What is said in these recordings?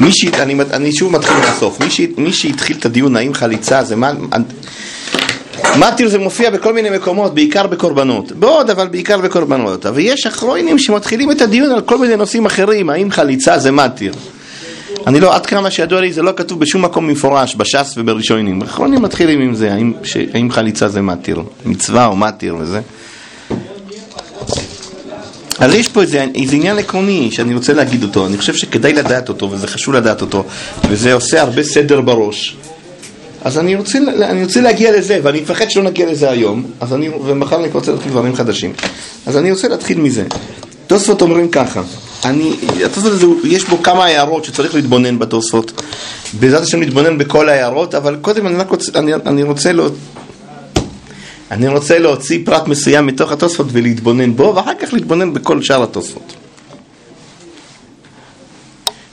מי ש... אני, אני שוב מתחיל מהסוף. מי, ש... מי שהתחיל את הדיון האם חליצה זה מה... מתיר זה מופיע בכל מיני מקומות, בעיקר בקורבנות. בעוד, אבל בעיקר בקורבנות. אבל יש אחרונים שמתחילים את הדיון על כל מיני נושאים אחרים, האם חליצה זה מתיר. אני לא, עד כמה שידוע לי, זה לא כתוב בשום מקום מפורש, בש"ס ובראשונים. אחרונים מתחילים עם זה, האם, ש... האם חליצה זה מתיר, מצווה או מתיר וזה. אז יש פה איזה, איזה עניין עקרוני שאני רוצה להגיד אותו, אני חושב שכדאי לדעת אותו וזה חשוב לדעת אותו וזה עושה הרבה סדר בראש. אז אני רוצה, אני רוצה להגיע לזה ואני מפחד שלא נגיע לזה היום אז אני, ומחר אני רוצה להתחיל דברים חדשים. אז אני רוצה להתחיל מזה. תוספות אומרים ככה. אני, התוספות הזה יש בו כמה הערות שצריך להתבונן בתוספות. בעזרת השם להתבונן בכל ההערות אבל קודם אני רק רוצה, אני, אני רוצה לא, אני רוצה להוציא פרט מסוים מתוך התוספות ולהתבונן בו, ואחר כך להתבונן בכל שאר התוספות.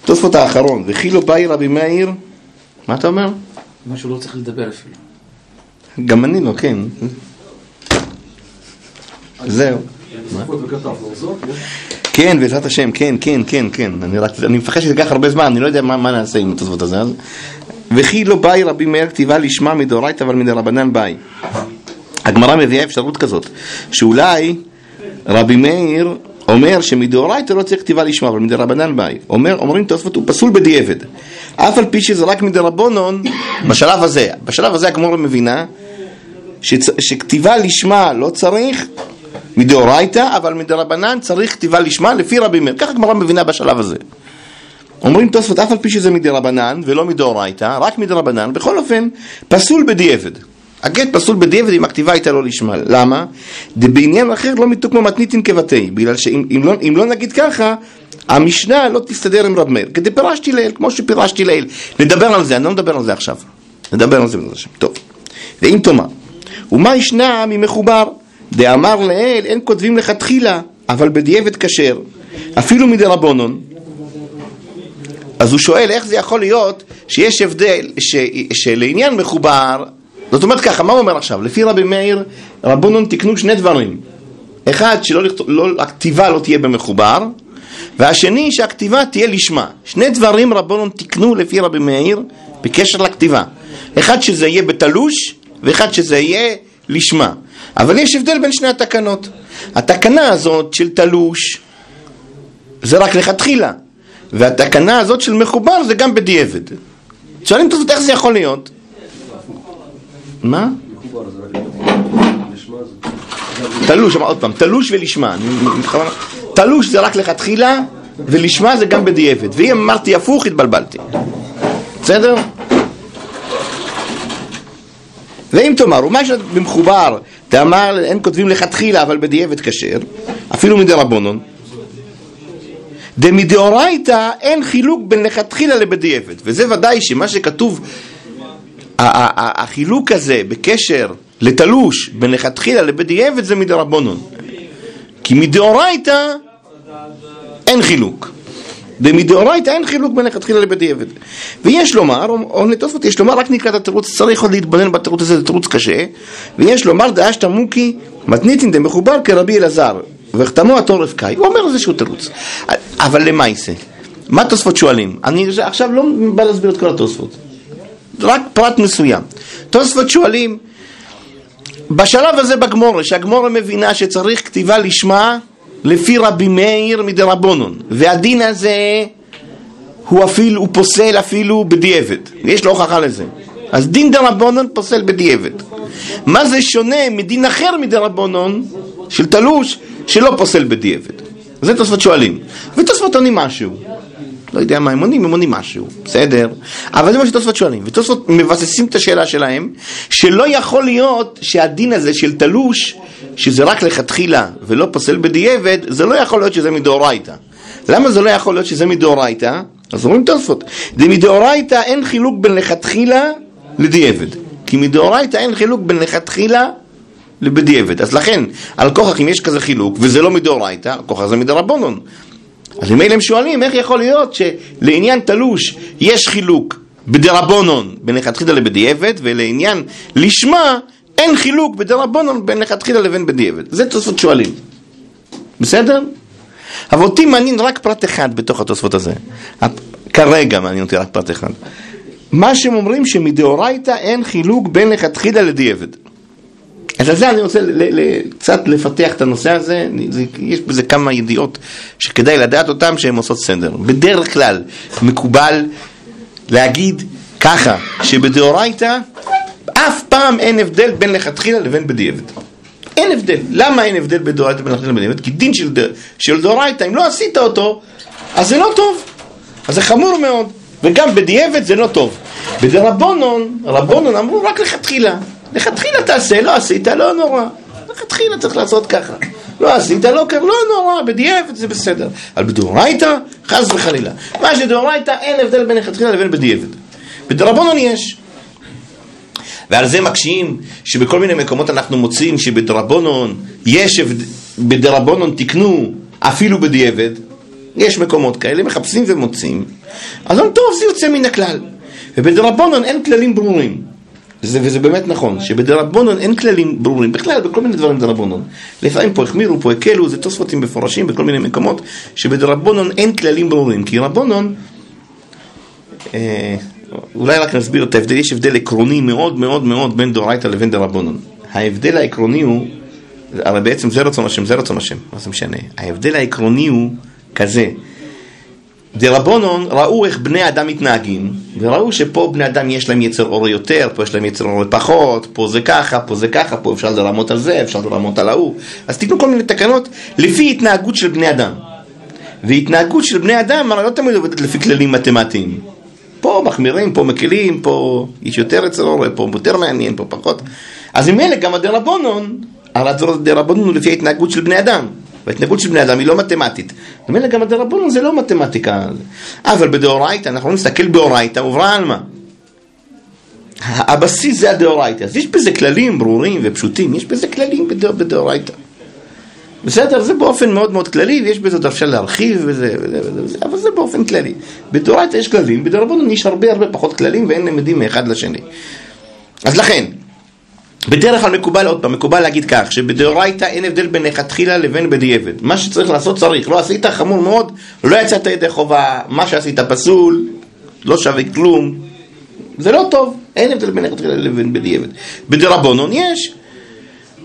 תוספות האחרון, וכי לא באי רבי מאיר, מה אתה אומר? משהו לא צריך לדבר אפילו. גם אני לא, כן. זהו. כן, בעזרת השם, כן, כן, כן, כן. אני, רק, אני מפחד שזה ייקח הרבה זמן, אני לא יודע מה, מה נעשה עם התוספות הזה. וכי לא באי רבי מאיר כתיבה לשמה מדאורייתא אבל מדרבנן באי. הגמרא מביאה אפשרות כזאת, שאולי רבי מאיר אומר שמדאורייתא לא צריך כתיבה לשמה, אבל מדרבנן באי. אומר, אומרים תוספות, הוא פסול בדיעבד. אף על פי שזה רק מדרבנון, בשלב הזה, בשלב הזה הגמרא מבינה שצ... שכתיבה לשמה לא צריך מדאורייתא, אבל מדרבנן צריך כתיבה לשמה לפי רבי מאיר. ככה הגמרא מבינה בשלב הזה. אומרים תוספות, אף על פי שזה מדרבנן ולא מדאורייתא, רק מדרבנן, בכל אופן, פסול בדיעבד. הגט פסול בדיעבד אם הכתיבה הייתה לא לשמה. למה? בעניין אחר לא מתוקמו מתניתין כבתי. בגלל שאם אם לא, לא נגיד ככה, המשנה לא תסתדר עם רב מאיר. כדי פירשתי לעיל, כמו שפירשתי לעיל. נדבר על זה, אני לא מדבר על זה עכשיו. נדבר על זה בעזרת השם. טוב. ואם תאמר, ומה ישנה ממחובר? דאמר לעיל, אין כותבים לכתחילה, אבל בדיעבד כשר. אפילו מדרבנון. אז הוא שואל איך זה יכול להיות שיש הבדל, ש, שלעניין מחובר זאת אומרת ככה, מה הוא אומר עכשיו? לפי רבי מאיר, רבונון תקנו שני דברים. אחד, שהכתיבה לא, לא תהיה במחובר, והשני, שהכתיבה תהיה לשמה. שני דברים רבונון תקנו לפי רבי מאיר בקשר לכתיבה. אחד, שזה יהיה בתלוש, ואחד, שזה יהיה לשמה. אבל יש הבדל בין שני התקנות. התקנה הזאת של תלוש, זה רק לכתחילה, והתקנה הזאת של מחובר זה גם בדיעבד. שואלים את איך זה יכול להיות? מה? תלוש, עוד פעם, תלוש ולשמה. תלוש זה רק לכתחילה, ולשמה זה גם בדיעבד. ואם אמרתי הפוך, התבלבלתי. בסדר? ואם תאמר, ומה שבמחובר, תאמר, אין כותבים לכתחילה, אבל בדיעבד כשר, אפילו מדרבנון. דמדאורייתא אין חילוק בין לכתחילה לבדיעבד. וזה ודאי שמה שכתוב החילוק הזה בקשר לתלוש בין לכתחילה לבדיעבד זה מדרבנון. כי מדאורייתא אין חילוק. ומדאורייתא אין חילוק בין לכתחילה לבדיעבד. ויש לומר, או לתוספות יש לומר, רק נקרא את התירוץ, צריך עוד להתבונן בתירוץ הזה, זה תירוץ קשה, ויש לומר דאשתא מוקי מתניתין דמחובר כרבי אלעזר, וחתמו התורף קאי, הוא אומר איזשהו תירוץ. אבל למה יעשה? מה תוספות שואלים? אני עכשיו לא בא להסביר את כל התוספות. רק פרט מסוים. תוספות שואלים, בשלב הזה בגמורה, שהגמורה מבינה שצריך כתיבה לשמה לפי רבי מאיר מדרבנון, והדין הזה הוא אפילו, הוא פוסל אפילו בדיעבד, יש לו הוכחה לזה. אז דין דרבנון פוסל בדיעבד. מה זה שונה מדין אחר מדרבנון, של תלוש, שלא פוסל בדיעבד? זה תוספות שואלים. ותוספות עונים משהו. לא יודע מה הם עונים, הם עונים משהו, בסדר? אבל זה מה שתוספות שואלים, ותוספות מבססים את השאלה שלהם, שלא יכול להיות שהדין הזה של תלוש, שזה רק לכתחילה ולא פוסל בדיעבד, זה לא יכול להיות שזה מדאורייתא. למה זה לא יכול להיות שזה מדאורייתא? אז אומרים תוספות, מדאורייתא אין חילוק בין לכתחילה לדיעבד. כי מדאורייתא אין חילוק בין לכתחילה לבדיעבד. אז לכן, על כוכך אם יש כזה חילוק, וזה לא מדאורייתא, כוכך זה מדרבנון. אז ממילא הם שואלים איך יכול להיות שלעניין תלוש יש חילוק בדרבונון בין לכתחילה לבדיעבד ולעניין לשמה אין חילוק בדרבונון בין לכתחילה לבין בדיעבד. זה תוספות שואלים. בסדר? אבל אותי מעניין רק פרט אחד בתוך התוספות הזה. כרגע מעניין אותי רק פרט אחד. מה שהם אומרים שמדאורייתא אין חילוק בין לכתחילה לדיעבד. אז על זה אני רוצה קצת לפתח את הנושא הזה, יש בזה כמה ידיעות שכדאי לדעת אותן שהן עושות סדר. בדרך כלל מקובל להגיד ככה, שבדאורייתא אף פעם אין הבדל בין לכתחילה לבין בדיעבד. אין הבדל. למה אין הבדל בין דאורייתא לבין לכתחילה לבין בדיעבד? כי דין של דאורייתא, אם לא עשית אותו, אז זה לא טוב. אז זה חמור מאוד. וגם בדיעבד זה לא טוב. בדרבונון, רבונון אמרו רק לכתחילה. לכתחילה תעשה, לא עשית, לא נורא. לכתחילה צריך לעשות ככה. לא עשית, לא קר, לא נורא, בדיעבד זה בסדר. אבל בדאורייתא, חס וחלילה. מה שדאורייתא אין הבדל בין לכתחילה לבין בדיעבד. בדרבונון יש. ועל זה מקשים שבכל מיני מקומות אנחנו מוצאים שבדרבונון יש, בדרבונון תיקנו אפילו בדיעבד, יש מקומות כאלה, מחפשים ומוצאים, אז אומרים, טוב, זה יוצא מן הכלל. ובדרבונון אין כללים ברורים. זה, וזה באמת נכון, שבדרבונון אין כללים ברורים, בכלל בכל מיני דברים דרבונון. לפעמים פה החמירו, פה הקלו, זה תוספותים מפורשים בכל מיני מקומות, שבדרבונון אין כללים ברורים, כי רבונון, אה, אולי רק נסביר את ההבדל, יש הבדל עקרוני מאוד מאוד מאוד בין דאורייתא לבין דרבונון. ההבדל העקרוני הוא, הרי בעצם זה רצון השם, זה רצון השם, מה זה משנה? ההבדל העקרוני הוא כזה, דרבונון ראו איך בני אדם מתנהגים, וראו שפה בני אדם יש להם יצר אור יותר, פה יש להם יצר אור פחות, פה זה ככה, פה זה ככה, פה אפשר לרמות על זה, אפשר לרמות על ההוא. אז תיתנו כל מיני תקנות לפי התנהגות של בני אדם. והתנהגות של בני אדם הרי לא תמיד עובדת לפי כללים מתמטיים. פה מחמירים, פה מקלים, פה יש יותר יצר אור, פה יותר מעניין, פה פחות. אז ממילא גם הדרבונון, הרי הדרבונון הוא לפי ההתנהגות של בני אדם. וההתנהגות של בני אדם היא לא מתמטית. ממילא גם הדרבנון זה לא מתמטיקה. אבל בדאורייתא, אנחנו נסתכל באורייתא וברא עלמא. הבסיס זה הדאורייתא. אז יש בזה כללים ברורים ופשוטים, יש בזה כללים בדא- בדאורייתא. בסדר, זה באופן מאוד מאוד כללי, ויש בזה עוד אפשר להרחיב וזה, וזה, וזה, וזה, אבל זה באופן כללי. בדאורייתא יש כללים, בדרבנון יש הרבה הרבה פחות כללים ואין למדים מאחד לשני. אז לכן, בדרך כלל מקובל, עוד פעם, מקובל להגיד כך, שבדאורייתא אין הבדל בין לכתחילה לבין בדיעבד. מה שצריך לעשות צריך, לא עשית חמור מאוד, לא יצאת ידי חובה, מה שעשית פסול, לא שווה כלום, זה לא טוב, אין הבדל בין לכתחילה לבין בדיעבד. בדרבנון יש,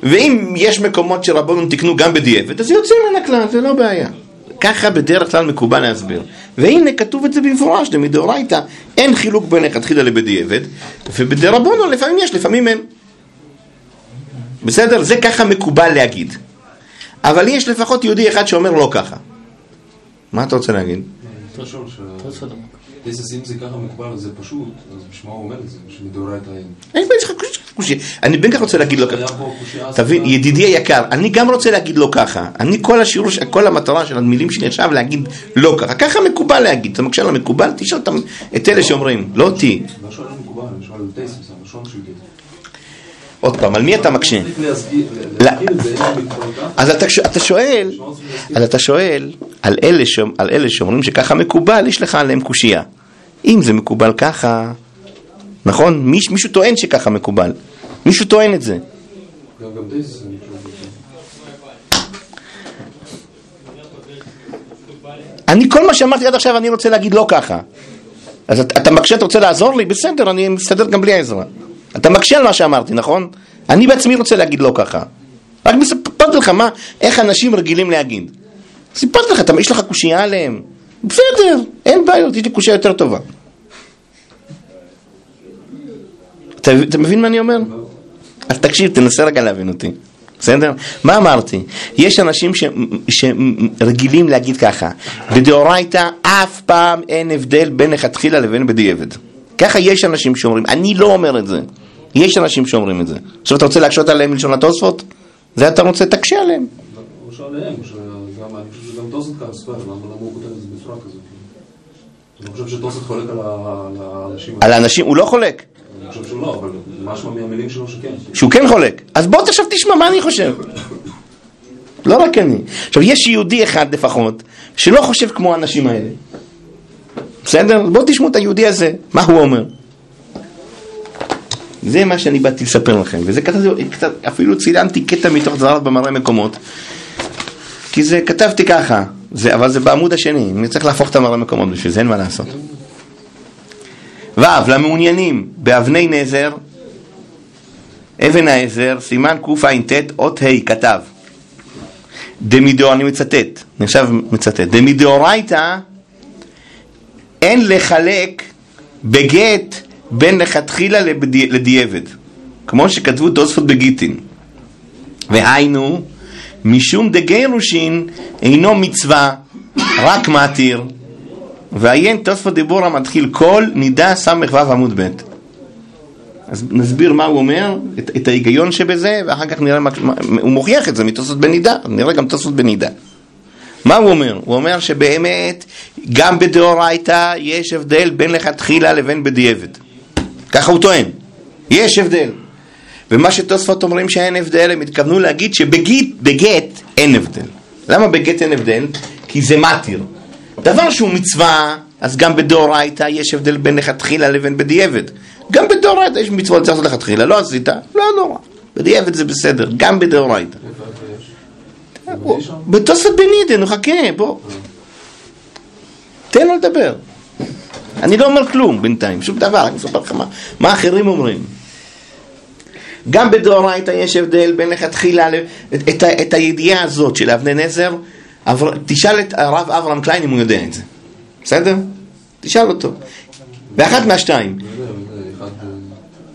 ואם יש מקומות שרבנון תיקנו גם בדיעבד, אז יוצאים מן הכלל, זה לא בעיה. ככה בדרך כלל מקובל להסביר. והנה כתוב את זה במפורש, מדאורייתא אין חילוק בין לכתחילה לבדיעבד, ובדרבנון לפעמים יש, לפעמים אין. בסדר? זה ככה מקובל להגיד. אבל יש לפחות יהודי אחד שאומר לא ככה. מה אתה רוצה להגיד? אפשר לשאול תוספות. ש... אם זה ככה מקובל אז זה פשוט, אז בשביל מה הוא אומר את זה? שמדאורייתא אין. אין בעיה, יש לך קושי- קושי. אני בין כך רוצה להגיד לו היה ככה. תבין. ידידי היקר, אני גם רוצה להגיד לא ככה. אני כל השיעור, כל המטרה של המילים שלי עכשיו להגיד לא ככה. ככה מקובל להגיד. אתה מקשה על המקובל, תשאל את אלה שאומרים, לא אותי. עוד פעם, על מי אתה מקשה? אז אתה, שואל. אז אתה שואל על אלה, שאומרים שככה מקובל, יש לך עליהם קושייה. אם זה מקובל ככה, נכון? מיש, מישהו טוען שככה מקובל. מישהו טוען את זה. אני כל מה שאמרתי עד עכשיו, אני רוצה להגיד לא ככה. אז אתה מקשה, אתה רוצה לעזור לי? בסדר, אני מסתדר גם בלי העזרה. אתה מקשה על מה שאמרתי, נכון? אני בעצמי רוצה להגיד לא ככה. רק סיפרתי לך מה, איך אנשים רגילים להגיד. סיפרתי לך, יש לך קושייה עליהם. בסדר, אין בעיות, יש לי קושייה יותר טובה. אתה, אתה מבין מה אני אומר? אז תקשיב, תנסה רגע להבין אותי. בסדר? מה אמרתי? יש אנשים ש... שרגילים להגיד ככה, בדאורייתא אף פעם אין הבדל בין לכתחילה לבין בדיעבד. ככה יש אנשים שאומרים, אני לא אומר את זה. יש אנשים שאומרים את זה. עכשיו אתה רוצה להקשות עליהם מלשון התוספות? זה אתה רוצה, תקשה עליהם. אני חושב שגם טוסט ככה ספר, למה הוא כותב את זה בצורה כזאת? אני חושב שטוסט חולק על האנשים על האנשים, הוא לא חולק. אני חושב שהוא לא, אבל משמע מהמילים שלו שכן. שהוא כן חולק. אז בוא עכשיו תשמע מה אני חושב. לא רק אני. עכשיו, יש יהודי אחד לפחות, שלא חושב כמו האנשים האלה. בסדר? בואו תשמעו את היהודי הזה, מה הוא אומר. זה מה שאני באתי לספר לכם, וזה קצת, אפילו צילמתי קטע מתוך זרז במראה מקומות, כי זה, כתבתי ככה, זה, אבל זה בעמוד השני, אני צריך להפוך את המראה מקומות בשביל זה, אין מה לעשות. ו' למעוניינים באבני נזר, אבן העזר, סימן קע"ט, אות ה', כתב. דמידאו, אני מצטט, אני עכשיו מצטט, דמידאורייתא אין לחלק בגט בין לכתחילה לבדי- לדיעבד, כמו שכתבו תוספות בגיטין. והיינו, משום דגירושין אינו מצווה, רק מתיר. ועיין תוספות דיבור המתחיל כל נידה ס"ו עמוד ב'. אז נסביר מה הוא אומר, את, את ההיגיון שבזה, ואחר כך נראה מה, הוא מוכיח את זה מתוספות בנידה, נראה גם תוספות בנידה. מה הוא אומר? הוא אומר שבאמת גם בדאורייתא יש הבדל בין לכתחילה לבין בדיעבד. ככה הוא טוען. יש הבדל. ומה שתוספות אומרים שאין הבדל, הם התכוונו להגיד שבגט בגט אין הבדל. למה בגט אין הבדל? כי זה מתיר. דבר שהוא מצווה, אז גם בדאורייתא יש הבדל בין לכתחילה לבין בדיעבד. גם בדאורייתא יש מצוות צריך לעשות לכתחילה, לא עשית, לא נורא. בדיעבד זה בסדר, גם בדאורייתא. בתוספות בנידן, נו חכה, בוא. תן לו לדבר. אני לא אומר כלום בינתיים, שום דבר, אני מספר לך מה, מה אחרים אומרים. גם בדאורייתא יש הבדל בין לכתחילה, את, את, את הידיעה הזאת של אבני נזר, אבר, תשאל את הרב אברהם קליין אם הוא יודע את זה, בסדר? תשאל אותו. באחת מהשתיים.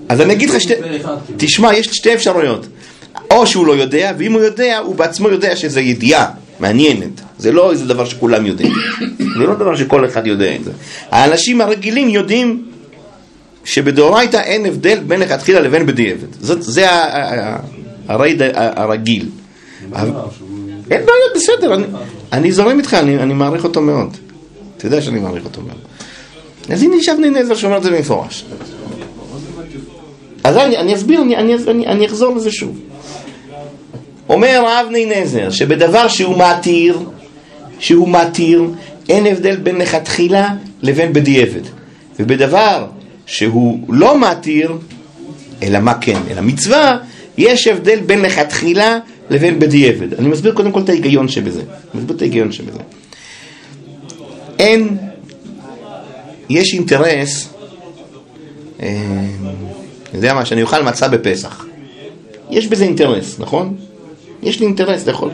אז אני אגיד לך שתי... כאילו. תשמע, יש שתי אפשרויות. או שהוא לא יודע, ואם הוא יודע, הוא בעצמו יודע שזה ידיעה מעניינת. זה לא איזה דבר שכולם יודעים. זה לא דבר שכל אחד יודע את זה. האנשים הרגילים יודעים שבדאורייתא אין הבדל בין לכתחילה לבין בדיעבד. זאת, זה הרייד הרגיל. אין בעיות, בסדר, אני, אני זורם איתך, אני, אני מעריך אותו מאוד. אתה יודע שאני מעריך אותו מאוד. אז הנה יש אבני נזר שאומר את זה במפורש. אז אני, אני אסביר, אני, אני, אני, אני אחזור לזה שוב. אומר אבני נזר שבדבר שהוא מתיר, שהוא מתיר, אין הבדל בין לכתחילה לבין בדיעבד. ובדבר שהוא לא מתיר, אלא מה כן? אלא מצווה, יש הבדל בין לכתחילה לבין בדיעבד. אני מסביר קודם כל את ההיגיון שבזה. מסביר את ההיגיון שבזה. אין, יש אינטרס, אה, אני יודע מה, שאני אוכל מצה בפסח. יש בזה אינטרס, נכון? יש לי אינטרס לאכול.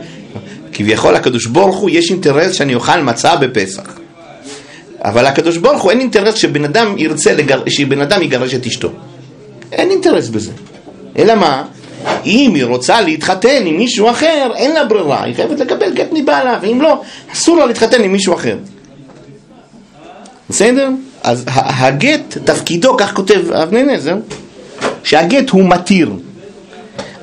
כביכול הקדוש ברוך הוא, יש אינטרס שאני אוכל מצה בפסח. אבל הקדוש ברוך הוא אין אינטרס שבן אדם ירצה, לגר... שבן אדם יגרש את אשתו. אין אינטרס בזה. אלא מה? אם היא רוצה להתחתן עם מישהו אחר, אין לה ברירה, היא חייבת לקבל גט מבעלה, ואם לא, אסור לה להתחתן עם מישהו אחר. בסדר? אז הגט, תפקידו, כך כותב אבני נזר, שהגט הוא מתיר.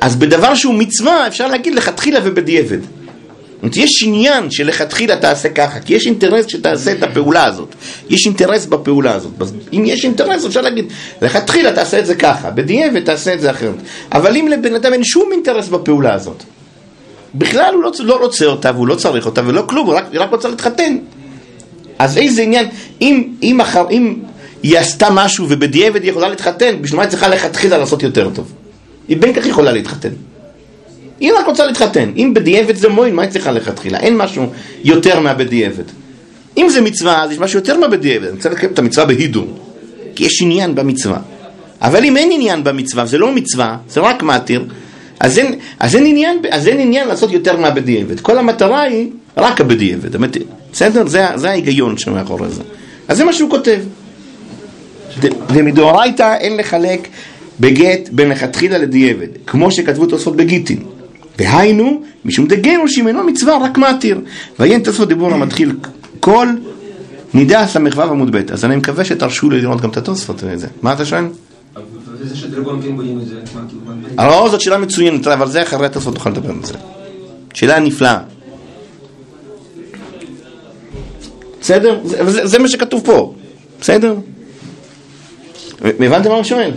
אז בדבר שהוא מצווה, אפשר להגיד לכתחילה ובדיעבד. זאת אומרת, יש עניין שלכתחילה תעשה ככה, כי יש אינטרס שתעשה את הפעולה הזאת. יש אינטרס בפעולה הזאת. אם יש אינטרס, אפשר להגיד, לכתחילה תעשה את זה ככה, בדיעבד תעשה את זה אחרת. אבל אם לבן אדם אין שום אינטרס בפעולה הזאת, בכלל הוא לא, לא רוצה אותה והוא לא צריך אותה ולא כלום, הוא רק, רק רוצה להתחתן. אז איזה עניין, אם, אם, אחר, אם היא עשתה משהו ובדיעבד היא יכולה להתחתן, בשביל מה היא צריכה לכתחילה לעשות יותר טוב? היא בין כך יכולה להתחתן. היא רק רוצה להתחתן. אם בדיעבד זה מועיל, מה היא צריכה לכתחילה? אין משהו יותר מהבדיעבד. אם זה מצווה, אז יש משהו יותר מהבדיעבד. אני רוצה לקיים את המצווה בהידור. כי יש עניין במצווה. אבל אם אין עניין במצווה, זה לא מצווה, זה רק מתיר, אז אין, אז אין, עניין, אז אין עניין לעשות יותר מהבדיעבד. כל המטרה היא רק הבדיעבד. בסדר? זה, זה ההיגיון שמאחורי זה. אז זה מה שהוא כותב. ומדאורייתא אין לחלק בגט בין לכתחילה לדיעבד, כמו שכתבו תוספות בגיטין. והיינו, משום דגירושים אינו מצווה, רק מתיר. ועיין תוספות דיבור המתחיל כל נידה ס"ו עמוד ב'. אז אני מקווה שתרשו לי לראות גם את התוספות וזה. מה אתה שואל? מה- לא, זאת שאלה מצוינת, אבל זה אחרי התוספות נוכל לדבר על זה. שאלה נפלאה. בסדר? זה מה שכתוב פה. בסדר? הבנתם מה הוא שואל?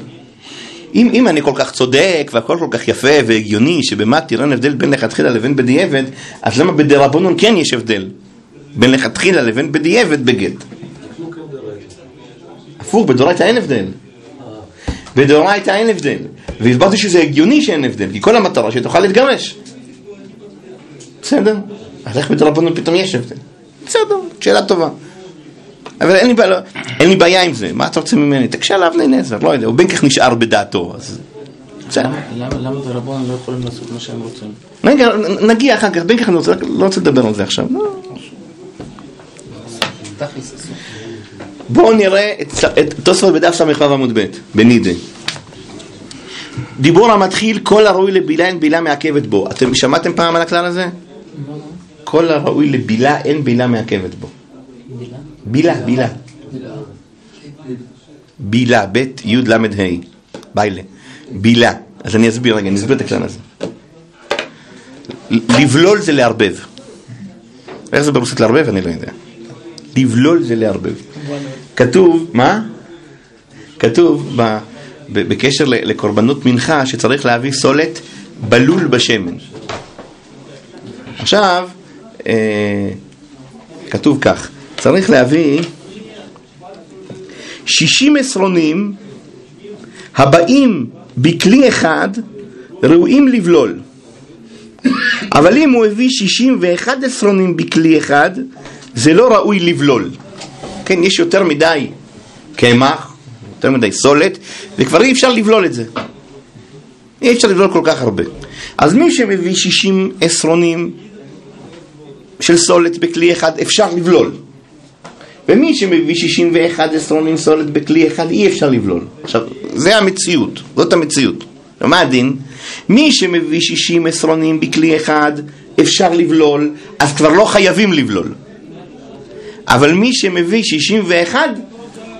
אם, אם אני כל כך צודק והכל כל כך יפה והגיוני שבמה תראה הבדל בין לכתחילה לבין בדיעבד, אז למה בדרבנון כן יש הבדל בין לכתחילה לבין בדיעבד בגט? הפוך, בדורייתא אין הבדל. בדאורייתא אין הבדל. והסברתי שזה הגיוני שאין הבדל, כי כל המטרה שתוכל להתגרש. בסדר? אז איך בדרבנון פתאום יש הבדל? בסדר, שאלה טובה. אבל אין לי, בעיה, אין לי בעיה עם זה, מה אתה רוצה ממני? תקשה עליו אבני נזר, לא יודע, הוא בין כך נשאר בדעתו, אז בסדר. למה- ברבון לא יכולים לעשות מה שהם רוצים? רגע, נגיע אחר כך, בין כך אני רוצה, לא רוצה לדבר על זה עכשיו. לא. בואו נראה את, את תוספות בדף ס"ו עמוד ב', בנידה. דיבור המתחיל, כל הראוי לבילה אין בילה מעכבת בו. אתם שמעתם פעם על הכלל הזה? כל הראוי לבילה אין בילה מעכבת בו. בילה, בילה. בילה, ב' י' ל' ה', ביילה. בילה. אז אני אסביר רגע, אני אסביר את הכלל הזה. לבלול זה לערבב. איך זה ברוסית לערבב? אני לא יודע. לבלול זה לערבב. כתוב, מה? כתוב בקשר לקורבנות מנחה שצריך להביא סולת בלול בשמן. עכשיו, אה, כתוב כך, צריך להביא 60 עשרונים הבאים בכלי אחד ראויים לבלול. אבל אם הוא הביא 61 עשרונים בכלי אחד, זה לא ראוי לבלול. כן, יש יותר מדי קמח, יותר מדי סולת, וכבר אי אפשר לבלול את זה. אי אפשר לבלול כל כך הרבה. אז מי שמביא 60 עשרונים של סולת בכלי אחד, אפשר לבלול. ומי שמביא 61 עשרונים סולת בכלי אחד, אי אפשר לבלול. עכשיו, זה המציאות, זאת המציאות. מה הדין? מי שמביא 60 עשרונים בכלי אחד, אפשר לבלול, אז כבר לא חייבים לבלול. אבל מי שמביא 61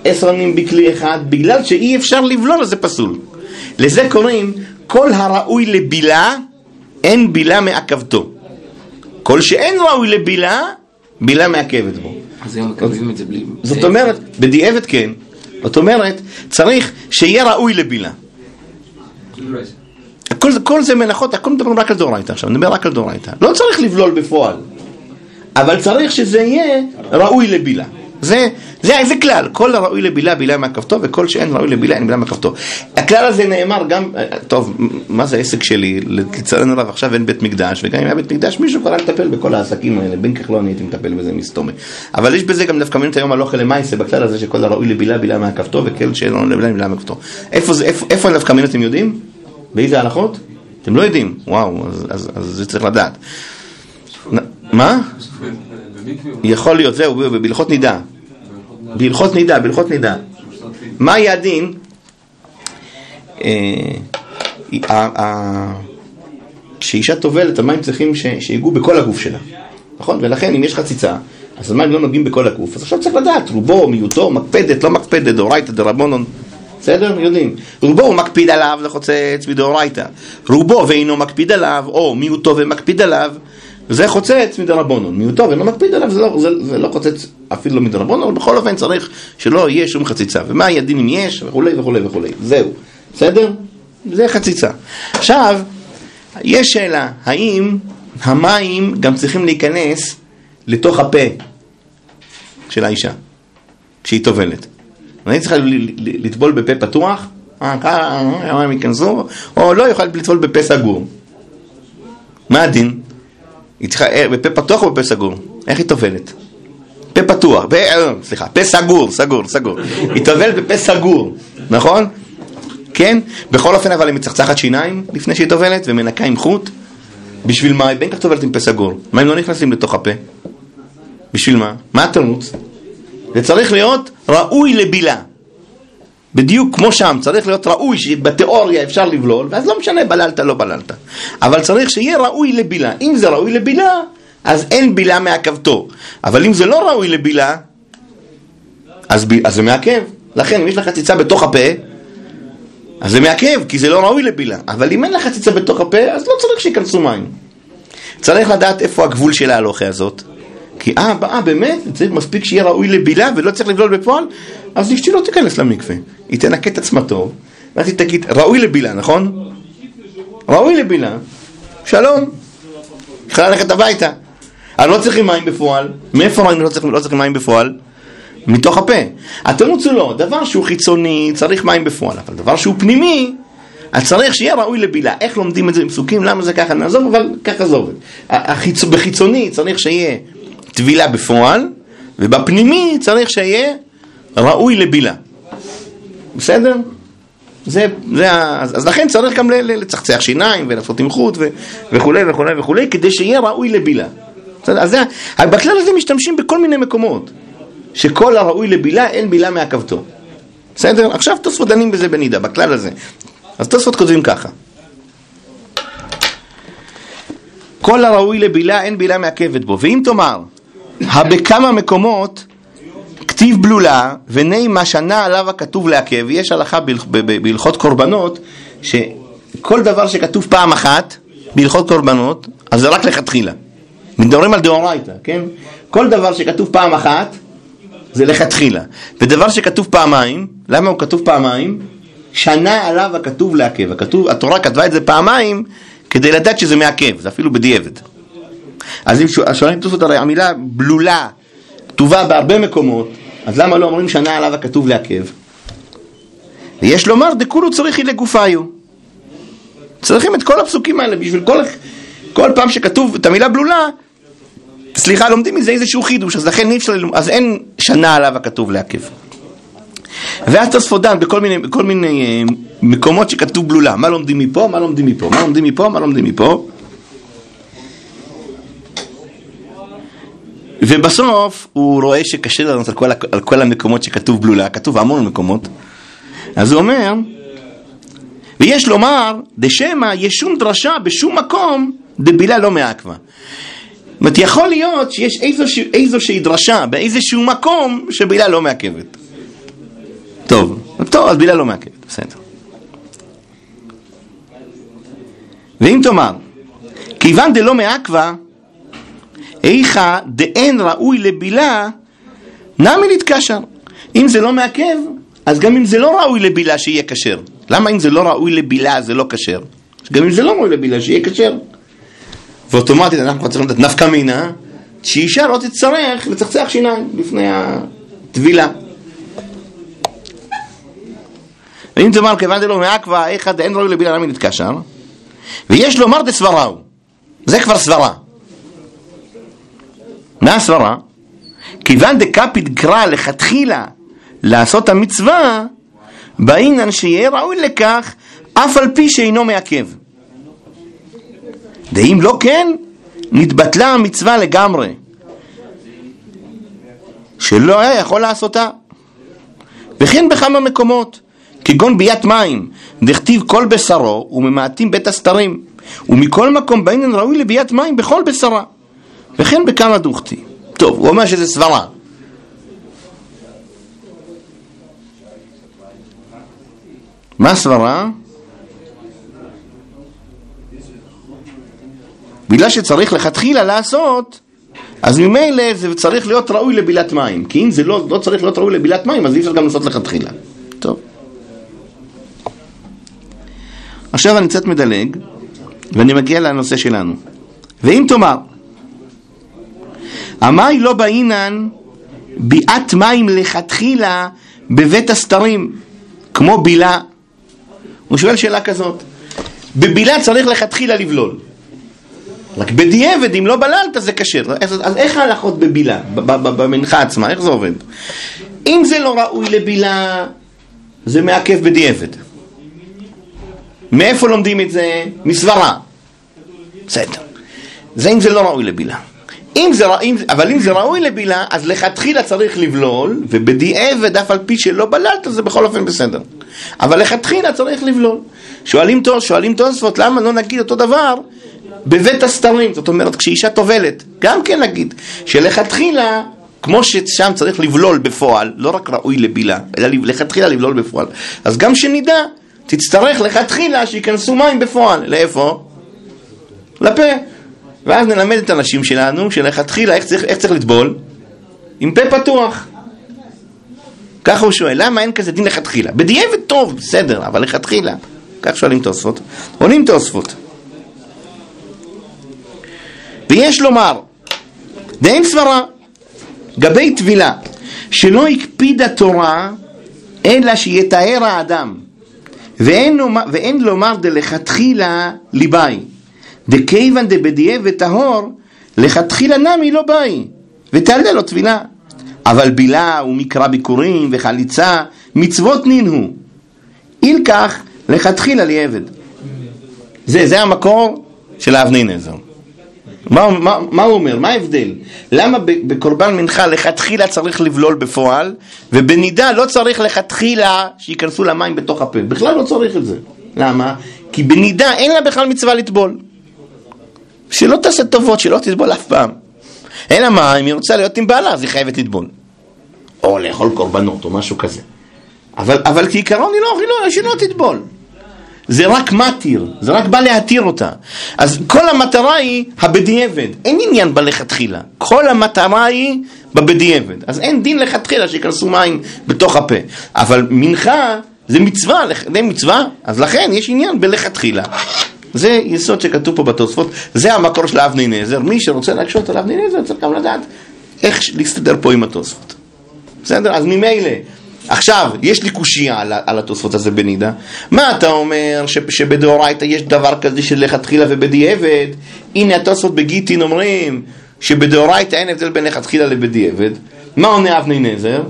עשרונים בכלי אחד, בגלל שאי אפשר לבלול, אז זה פסול. לזה קוראים, כל הראוי לבילה, אין בילה מעכבתו. כל שאין ראוי לבילה, בילה מעכבת בו. אז היום מקבלים את זה בלי... זאת אומרת, בדיעבד כן, זאת אומרת, צריך שיהיה ראוי לבילה. כל, כל זה מלאכות, הכל מדברים רק על דאורייתא עכשיו, נדבר רק על דאורייתא. לא צריך לבלול בפועל, אבל צריך שזה יהיה ראוי לבילה. זה, זה, זה כלל, כל הראוי לבילה, בילה מהכפתו, וכל שאין ראוי לבילה, אין בילה מהכפתו. הכלל הזה נאמר גם, טוב, מה זה העסק שלי? לצערנו הרב, עכשיו אין בית מקדש, וגם אם היה בית מקדש, מישהו כבר היה לטפל בכל העסקים האלה, בין כך לא אני הייתי מטפל בזה מסתומה. אבל יש בזה גם דווקא מינות היום הלוכה למעשה, בכלל הזה שכל הראוי לבילה, בילה מהכפתו, וכל שאין ראוי לבילה, בילה מהכפתו. איפה איפה, איפה דווקא מינות אתם יודעים? באיזה הלכות? אתם לא יודעים, וואו, אז, אז, אז זה צריך לדעת. מה? יכול להיות, זהו, בהלכות נידה. בהלכות נידה, בהלכות נידה. מה היה הדין? אה, כשאישה טובלת, המים צריכים שיגעו בכל הגוף שלה, נכון? ולכן אם יש חציצה, אז המים לא נוגעים בכל הגוף, אז עכשיו צריך לדעת, רובו, מיעוטו, מקפדת, לא מקפדת, דאורייתא, דרבנון, בסדר? יודעים. רובו הוא מקפיד עליו לחוצץ מדאורייתא. רובו ואינו מקפיד עליו, או מיעוטו ומקפיד עליו, זה חוצץ מדרבנון. מיעוטו ואינו מקפיד עליו, זה לא, זה, זה לא חוצץ אפילו לא מדרבנון, אבל בכל אופן צריך שלא יהיה שום חציצה. ומה הדין אם יש, וכולי וכולי וכולי. זהו. בסדר? זה חציצה. עכשיו, יש שאלה, האם המים גם צריכים להיכנס לתוך הפה של האישה, כשהיא טובלת? אני צריכה לטבול בפה פתוח, אה, ככה, המים ייכנסו, או לא יוכל לטבול בפה סגור. מה הדין? היא צריכה, אה, בפה פתוח או בפה סגור? איך היא טובלת? פה פתוח, פה, אה, סליחה, פה סגור, סגור, סגור. היא טובלת בפה סגור, נכון? כן? בכל אופן אבל היא מצחצחת שיניים לפני שהיא טובלת ומנקה עם חוט? בשביל מה? היא בין כך טובלת עם פה סגור. מים לא נכנסים לתוך הפה. בשביל מה? מה התירוץ? זה צריך להיות ראוי לבילה. בדיוק כמו שם, צריך להיות ראוי שבתיאוריה אפשר לבלול, ואז לא משנה בללת לא בללת. אבל צריך שיהיה ראוי לבילה. אם זה ראוי לבילה, אז אין בילה מעכבתו. אבל אם זה לא ראוי לבילה, אז, ב... אז זה מעכב. לכן אם יש לך חציצה בתוך הפה, אז זה מעכב, כי זה לא ראוי לבילה. אבל אם אין לך חציצה בתוך הפה, אז לא צריך שייכנסו מים. צריך לדעת איפה הגבול של ההלוכה הזאת. כי אה, באמת, צריך מספיק שיהיה ראוי לבילה ולא צריך לבלול בפועל, אז אשתי לא תיכנס למקווה. היא תנקה את עצמה טוב, ואז היא תגיד, ראוי לבילה, נכון? ראוי לבילה, שלום. יכולה ללכת הביתה. אבל לא צריכים מים בפועל. מאיפה מים לא צריכים, לא צריכים מים בפועל? מתוך הפה. התירוץ הוא לא, דבר שהוא חיצוני צריך מים בפועל, אבל דבר שהוא פנימי, אז צריך שיהיה ראוי לבילה. איך לומדים את זה עם פסוקים? למה זה ככה? נעזוב, אבל ככה זה עובד. החיצ... בחיצוני צריך שיהיה טבילה בפועל, ובפנימי צריך שיהיה ראוי לבילה. בסדר? זה, זה, אז, אז לכן צריך גם לצחצח שיניים ולעשות תמחות וכולי וכולי וכולי, כדי שיהיה ראוי לבילה. בסדר? אז זה, בכלל הזה משתמשים בכל מיני מקומות, שכל הראוי לבילה אין בילה מעכבתו. בסדר? עכשיו תוספות דנים בזה בנידה, בכלל הזה. אז תוספות כותבים ככה. כל הראוי לבילה אין בילה מעכבת בו, ואם תאמר, הבכמה מקומות כתיב בלולה, וני מה שנה עליו הכתוב לעכב, יש הלכה בהלכות קורבנות, שכל דבר שכתוב פעם אחת בהלכות קורבנות, אז זה רק לכתחילה. מדברים על דאורייתא, כן? כל דבר שכתוב פעם אחת, זה לכתחילה. ודבר שכתוב פעמיים, למה הוא כתוב פעמיים? שנה עליו הכתוב לעכב. הכתוב, התורה כתבה את זה פעמיים כדי לדעת שזה מעכב, זה אפילו בדיעבד. אז אם שואל- שואלים תוספות הרי המילה בלולה כתובה בהרבה מקומות, אז למה לא אומרים שנה עליו הכתוב לעכב? ויש לומר דכולו צריכי לגופיו. צריכים את כל הפסוקים האלה בשביל כל, כל פעם שכתוב את המילה בלולה, סליחה, לומדים מזה איזשהו חידוש, אז לכן אי אפשר, ללמוד- אז אין שנה עליו הכתוב לעכב. ואז תוספות דן בכל מיני, בכל מיני אה, מקומות שכתוב בלולה, מה לומדים מפה, מה לומדים מפה, מה לומדים מפה, מה לומדים מפה. ובסוף הוא רואה שקשה לענות על כל, על כל המקומות שכתוב בלולה, כתוב המון מקומות, אז הוא אומר, ויש לומר, דשמא יש שום דרשה בשום מקום דבילה לא מעכבה. זאת אומרת, יכול להיות שיש איזושה, איזושהי דרשה באיזשהו מקום שבילה לא מעכבת. טוב, טוב, אז בילה לא מעכבת, בסדר. ואם תאמר, כיוון דלא מעכבה, איכה דאין ראוי לבילה, נמי נתקשר. אם זה לא מעכב, אז גם אם זה לא ראוי לבילה שיהיה כשר. למה אם זה לא ראוי לבילה זה לא כשר? גם אם זה לא ראוי לבילה שיהיה כשר. ואוטומטית אנחנו צריכים לדעת נפקא מינה, שאישה לא תצטרך לצחצח שיניים לפני הטבילה. ואם תאמר כיוון דלא מעכבה, איכה דאין ראוי לבילה נמי נתקשר, ויש לומר דסבראו, זה כבר סברה. מה הסברה? כיוון דקפיד גרא לכתחילה לעשות המצווה, בעינן שיהיה ראוי לכך, אף על פי שאינו מעכב. ואם לא כן, נתבטלה המצווה לגמרי, שלא היה יכול לעשותה. וכן בכמה מקומות, כגון ביית מים, דכתיב כל בשרו וממעטים בית הסתרים, ומכל מקום בעינן ראוי לביית מים בכל בשרה. וכן בכמה דוכתי. טוב, הוא אומר שזה סברה. מה סברה? בגלל שצריך לכתחילה לעשות, אז ממילא זה צריך להיות ראוי לבילת מים. כי אם זה לא, לא צריך להיות ראוי לבילת מים, אז אי אפשר גם לעשות לכתחילה. טוב. עכשיו אני קצת מדלג, ואני מגיע לנושא שלנו. ואם תאמר, המאי לא באינן ביאת מים לכתחילה בבית הסתרים, כמו בילה. הוא שואל שאלה כזאת, בבילה צריך לכתחילה לבלול. רק בדיעבד, אם לא בללת זה כשר. אז, אז איך ההלכות בבילה, במנחה עצמה, איך זה עובד? אם זה לא ראוי לבילה, זה מעכב בדיעבד. מאיפה לומדים את זה? מסברה. בסדר. זה אם זה לא ראוי לבילה. אם זה, אם, אבל אם זה ראוי לבילה, אז לכתחילה צריך לבלול, ובדיעבד, אף על פי שלא בללת, זה בכל אופן בסדר. אבל לכתחילה צריך לבלול. שואלים, שואלים תוספות, למה לא נגיד אותו דבר בבית הסתרים? זאת אומרת, כשאישה טובלת, גם כן נגיד, שלכתחילה, כמו ששם צריך לבלול בפועל, לא רק ראוי לבילה, אלא לכתחילה לבלול בפועל, אז גם שנדע, תצטרך לכתחילה שייכנסו מים בפועל. לאיפה? לפה. ואז נלמד את הנשים שלנו שלכתחילה איך צריך, איך צריך לטבול? עם פה פתוח. ככה הוא שואל, למה אין כזה דין לכתחילה? בדיעבד טוב, בסדר, אבל לכתחילה. כך שואלים תוספות. עונים תוספות. ויש לומר, דאין סברה, גבי טבילה, שלא הקפיד התורה, אלא שיתאר האדם. ואין, לומר- ואין לומר דלכתחילה ליבאי. דכיוון דבדיעבד טהור, לכתחילה נמי לא באי, ותעלה לו טבילה. אבל בילה ומקרא ביקורים וחליצה, מצוות נינו. אילקח לכתחילה לי עבד. זה, זה המקור של האבני נזר. מה, מה, מה הוא אומר? מה ההבדל? למה בקורבן מנחה לכתחילה צריך לבלול בפועל, ובנידה לא צריך לכתחילה שייכנסו למים בתוך הפה? בכלל לא צריך את זה. למה? כי בנידה אין לה בכלל מצווה לטבול. שלא תעשה טובות, שלא תטבול אף פעם. אלא מה, אם היא רוצה להיות עם בעלה, אז היא חייבת לטבול. או לאכול קורבנות, או משהו כזה. אבל, אבל כעיקרון היא לא, היא לא, שלא תטבול. זה רק מתיר, זה רק בא להתיר אותה. אז כל המטרה היא הבדיעבד, אין עניין בלכתחילה. כל המטרה היא בבדיעבד. אז אין דין לכתחילה שיכנסו מים בתוך הפה. אבל מנחה זה מצווה, זה מצווה, אז לכן יש עניין בלכתחילה. זה יסוד שכתוב פה בתוספות, זה המקור של אבני נזר. מי שרוצה להקשות על אבני נזר צריך גם לדעת איך להסתדר פה עם התוספות. בסדר? אז ממילא, עכשיו, יש לי קושייה על, על התוספות הזה בנידה. מה אתה אומר ש, שבדאורייתא יש דבר כזה של לכתחילה ובדיעבד? הנה התוספות בגיטין אומרים שבדאורייתא אין הבדל בין לכתחילה לבדיעבד. מה עונה אבני נזר?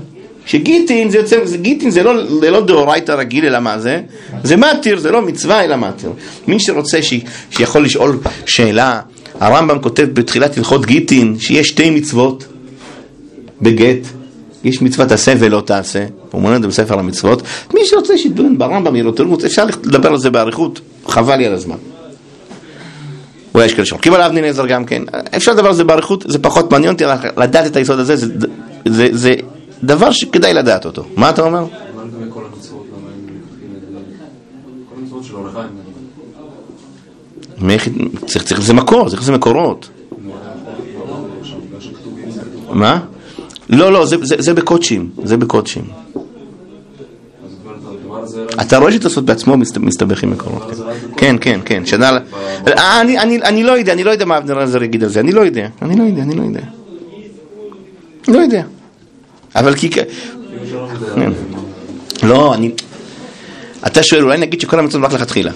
שגיטין זה יוצא, גיטין זה לא, לא דאורייתא רגיל אלא מה זה? זה מתיר, זה לא מצווה אלא מתיר. מי שרוצה ש, שיכול לשאול שאלה, הרמב"ם כותב בתחילת הלכות גיטין שיש שתי מצוות בגט. יש מצוות עשה ולא תעשה, הוא מונה את זה בספר המצוות. מי שרוצה שידון ברמב"ם יהיה לו תלמוד, אפשר לדבר על זה באריכות, חבל לי על הזמן. אולי יש כאלה שחולקים על אבני נזר גם כן, אפשר לדבר על זה באריכות, זה פחות מעניין אותי, לדעת את היסוד הזה, זה, זה, זה דבר שכדאי לדעת אותו. מה אתה אומר? צריך, צריך, זה מקור, צריך לזה מקורות. מה? לא, לא, זה, זה, זה בקודשים, זה בקודשים. אתה רואה שתוספות בעצמו מסת- מסתבך עם מקורות. כן, כן, כן, שנה... אה, אני לא יודע, אני לא יודע מה אבנר עזר יגיד על זה, אני לא יודע, אני לא יודע, אני לא יודע. לא יודע. אבל כי... כן. לא, אני... אתה שואל, אולי נגיד שכל המצוות רק לכתחילה.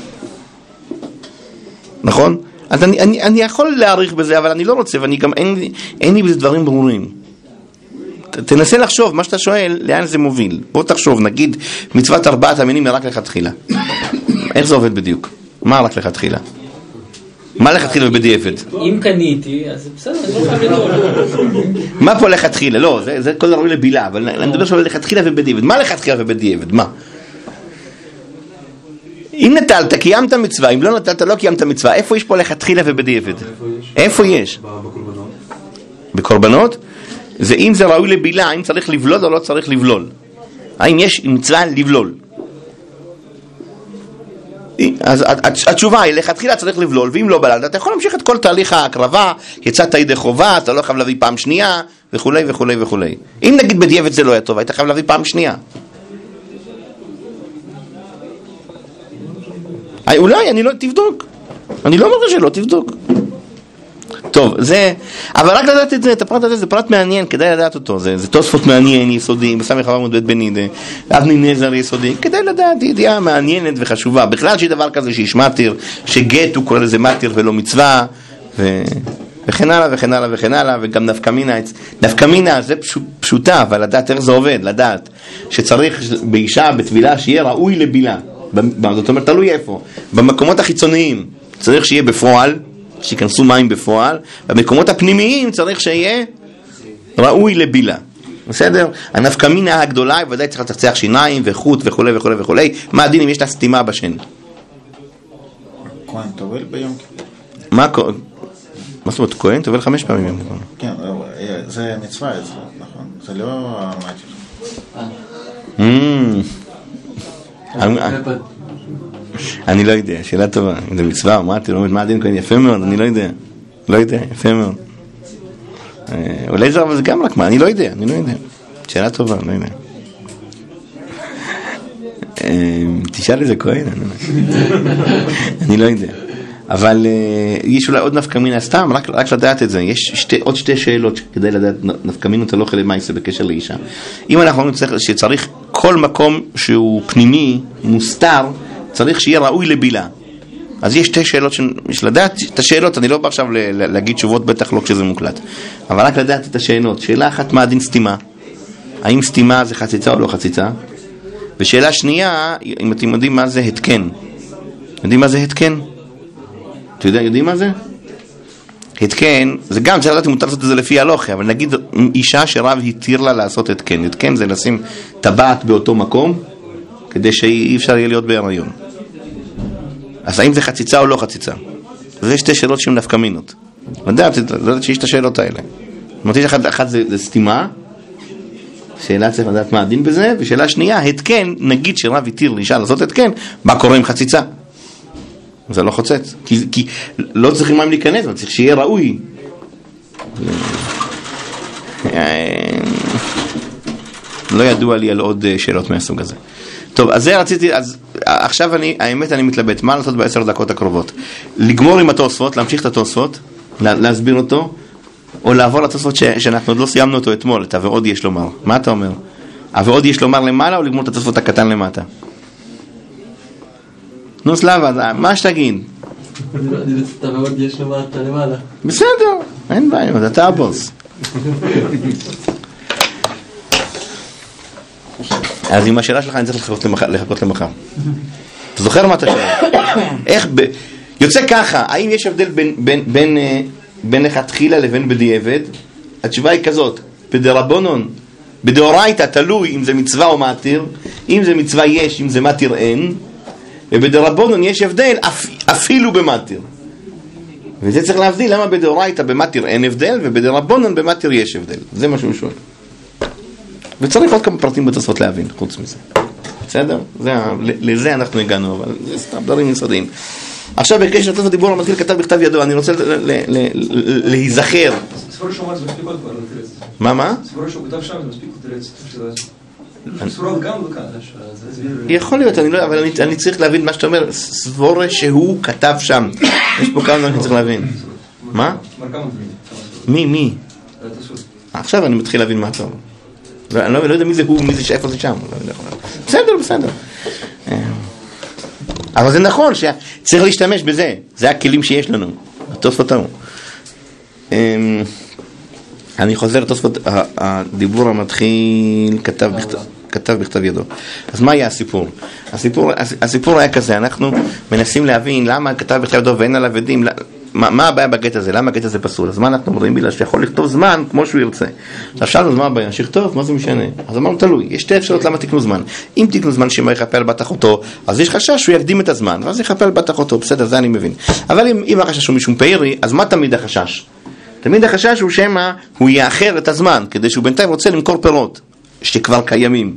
נכון? אז אני, אני, אני יכול להעריך בזה, אבל אני לא רוצה, ואני גם, אין, אין לי בזה דברים ברורים. ת- תנסה לחשוב, מה שאתה שואל, לאן זה מוביל. בוא תחשוב, נגיד, מצוות ארבעת המינים היא רק לכתחילה. איך זה עובד בדיוק? מה רק לכתחילה? מה לכתחילה ובדיעבד? אם קניתי, אז בסדר, אני לא חייב לדאוג. מה פה לכתחילה? לא, זה, זה כל הראוי לבילה, אבל אני מדבר עכשיו על לכתחילה ובדיעבד. מה לכתחילה ובדיעבד? מה? אם נטלת, קיימת מצווה, אם לא נטלת, לא קיימת מצווה. איפה יש פה לכתחילה ובדיעבד? איפה יש? בקורבנות? זה אם זה ראוי לבילה, האם צריך לבלול או לא צריך לבלול. האם יש מצווה לבלול? אז התשובה היא, לכתחילה צריך לבלול, ואם לא בללת, אתה יכול להמשיך את כל תהליך ההקרבה, יצאת ידי חובה, אתה לא חייב להביא פעם שנייה, וכולי וכולי וכולי. אם נגיד בדיעבד זה לא היה טוב, היית חייב להביא פעם שנייה. אה, אולי, אני לא, תבדוק. אני לא אומר שלא, תבדוק. טוב, זה, אבל רק לדעת את זה, את הפרט הזה, זה פרט מעניין, כדאי לדעת אותו, זה, זה תוספות מעניין, יסודי, בסמך אברהם בית בנידה, אבני נזר יסודי, כדאי לדעת, ידיעה מעניינת וחשובה, בכלל שיש דבר כזה שיש מתיר, שגט הוא קורא לזה מתיר ולא מצווה, ו... וכן הלאה וכן הלאה וכן הלאה, וגם נפקא מינה, נפקא מינה זה פשוט, פשוטה, אבל לדעת איך זה עובד, לדעת שצריך באישה, בטבילה, שיהיה ראוי לבילה, זאת אומרת, תלוי איפה, במקומות החיצוניים צריך שיהיה בפועל, שייכנסו מים בפועל, במקומות הפנימיים צריך שיהיה ראוי לבילה. בסדר? הנפקא מינה הגדולה היא ודאי צריך לצחצח שיניים וחוט וכולי וכולי וכולי. מה הדין אם יש לה סתימה בשן? כהן טובל ביום כיפור. מה? מה זאת אומרת, כהן טובל חמש פעמים ביום כיפור. כן, אה, זה מצווה אצלו, נכון. זה לא. אמ, אני- לא יודע, שאלה טובה. אם זה מצווה או מה, אתה לומד מה הדין כהן יפה מאוד, אני לא יודע. לא יודע, יפה מאוד. אה, אולי זה אבל זה גם רק מה, אני לא יודע, אני לא יודע. שאלה טובה, לא יודע. אה, תשאל איזה כהן, אני לא יודע. לא. אבל אה, יש אולי עוד נפקא מינה, סתם, רק, רק לדעת את זה. יש שתי, עוד שתי שאלות שכדאי לדעת, נפקא מינות הלוך אלי מייסה בקשר לאישה. אם אנחנו אומרים שצריך כל מקום שהוא פנימי, מוסתר, צריך שיהיה ראוי לבילה. אז יש שתי שאלות, יש לדעת את השאלות, אני לא בא עכשיו להגיד תשובות, בטח לא כשזה מוקלט. אבל רק לדעת את השאלות. שאלה אחת, מה הדין סתימה? האם סתימה זה חציצה או לא חציצה? ושאלה שנייה, אם אתם יודעים מה זה התקן. יודעים מה זה התקן? אתם יודע, יודעים מה זה? התקן, זה גם צריך לדעת אם מותר לעשות את זה לפי הלוכי, אבל נגיד אישה שרב התיר לה לעשות התקן. התקן זה לשים טבעת באותו מקום, כדי שאי אפשר יהיה להיות בהיריון. אז האם זה חציצה או לא חציצה? זה שתי שאלות שהן נפקא מינות. לדעת, לדעת שיש את השאלות האלה. אמרתי לך, אחת זה, זה סתימה, שאלה צריך לדעת מה הדין בזה, ושאלה שנייה, התקן, נגיד שרב התיר לאישה לעשות התקן, מה קורה עם חציצה? זה לא חוצץ, כי, כי לא צריכים מים להיכנס, אבל צריך שיהיה ראוי. לא ידוע לי על עוד אה, שאלות מהסוג הזה. טוב, אז זה רציתי, אז עכשיו אני, האמת אני מתלבט, מה לעשות בעשר דקות הקרובות? לגמור עם התוספות, להמשיך את התוספות, לה, להסביר אותו, או לעבור לתוספות ש, שאנחנו עוד לא סיימנו אותו אתמול, את ה"ועוד יש לומר". מה אתה אומר? ה"ועוד יש לומר" למעלה או לגמור את התוספות הקטן למטה? נו סלאבה, מה שתגיד. בסדר, אין בעיה, אתה הבוס. אז עם השאלה שלך אני צריך לחכות למחר. לחכות למחר. אתה זוכר מה אתה שואל? איך ב... יוצא ככה, האם יש הבדל בין, בין, בין, אה, לכתחילה לבין בדיעבד? התשובה היא כזאת, בדרבנון, בדאורייתא תלוי אם זה מצווה או מתיר, אם זה מצווה יש, אם זה מתיר אין, ובדרבנון יש הבדל אפ, אפילו במתיר. וזה צריך להבדיל למה בדאורייתא במתיר אין הבדל ובדרבנון במתיר יש הבדל. זה מה שהוא שואל. וצריך עוד כמה פרטים בתוספות להבין, חוץ מזה. בסדר? זה, לזה אנחנו הגענו, אבל זה סתם דברים יסודיים. עכשיו בקשר לתוספות דיבור המתחיל כתב בכתב ידו, אני רוצה להיזכר. לתרץ. מה מה? יכול להיות, אני לא, אבל אני, צריך להבין מה שאתה אומר, סבורה שהוא כתב שם. יש פה כמה דברים שצריך להבין. מה? מי, מי? עכשיו אני מתחיל להבין מה אתה אומר. אני לא, לא יודע מי זה הוא, מי זה, איפה זה שם. לא. בסדר, בסדר. אה, אבל זה נכון שצריך להשתמש בזה, זה הכלים שיש לנו, התוספות ההוא. אמ, אני חוזר לתוספות, הדיבור המתחיל כתב בכתב, כתב בכתב ידו. אז מה היה הסיפור? הסיפור, הסיפור היה כזה, אנחנו מנסים להבין למה כתב בכתב ידו ואין עליו עדים, מה, מה הבעיה בגט הזה? למה הגט הזה פסול? אז מה אנחנו אומרים? בגלל שיכול לכתוב זמן כמו שהוא ירצה. עכשיו שאלנו, מה הבעיה? שיכתוב, מה זה משנה? אז אמרנו, תלוי. יש שתי אפשרויות למה תקנו זמן. אם תקנו זמן שמא יכפה על בת אחותו, אז יש חשש שהוא יקדים את הזמן, ואז יכפה על בת אחותו, בסדר, זה אני מבין. אבל אם, אם החשש הוא משום פיירי, אז מה תמיד החשש? תמיד החשש הוא שמא הוא יאחר את הזמן, כדי שהוא בינתיים רוצה למכור פירות. שכבר קיימים.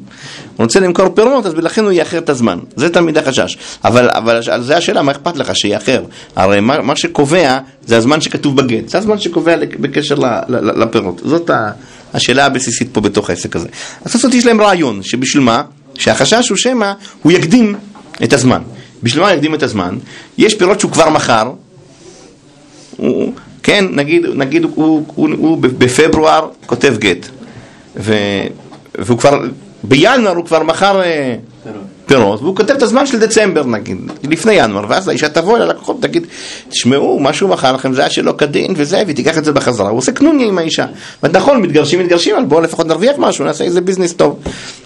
הוא רוצה למכור פירות, אז לכן הוא יאחר את הזמן. זה תמיד החשש. אבל, אבל זה השאלה, מה אכפת לך שיאחר? הרי מה, מה שקובע זה הזמן שכתוב בגט. זה הזמן שקובע בקשר לפירות. זאת השאלה הבסיסית פה בתוך העסק הזה. אז לעשות יש להם רעיון, שבשביל מה? שהחשש הוא שמא הוא יקדים את הזמן. בשביל מה יקדים את הזמן? יש פירות שהוא כבר מכר, כן, נגיד, נגיד הוא, הוא, הוא, הוא בפברואר כותב גט, ו, והוא כבר, בינואר הוא כבר מכר אה, פירות, והוא כותב את הזמן של דצמבר נגיד, לפני ינואר, ואז האישה תבוא אל הלקוחות ותגיד, תשמעו, מה שהוא מכר לכם זה היה שלא כדין וזה, והיא תיקח את זה בחזרה, הוא עושה קנוניה עם האישה. ונכון, מתגרשים, מתגרשים, אבל בואו לפחות נרוויח משהו, נעשה איזה ביזנס טוב.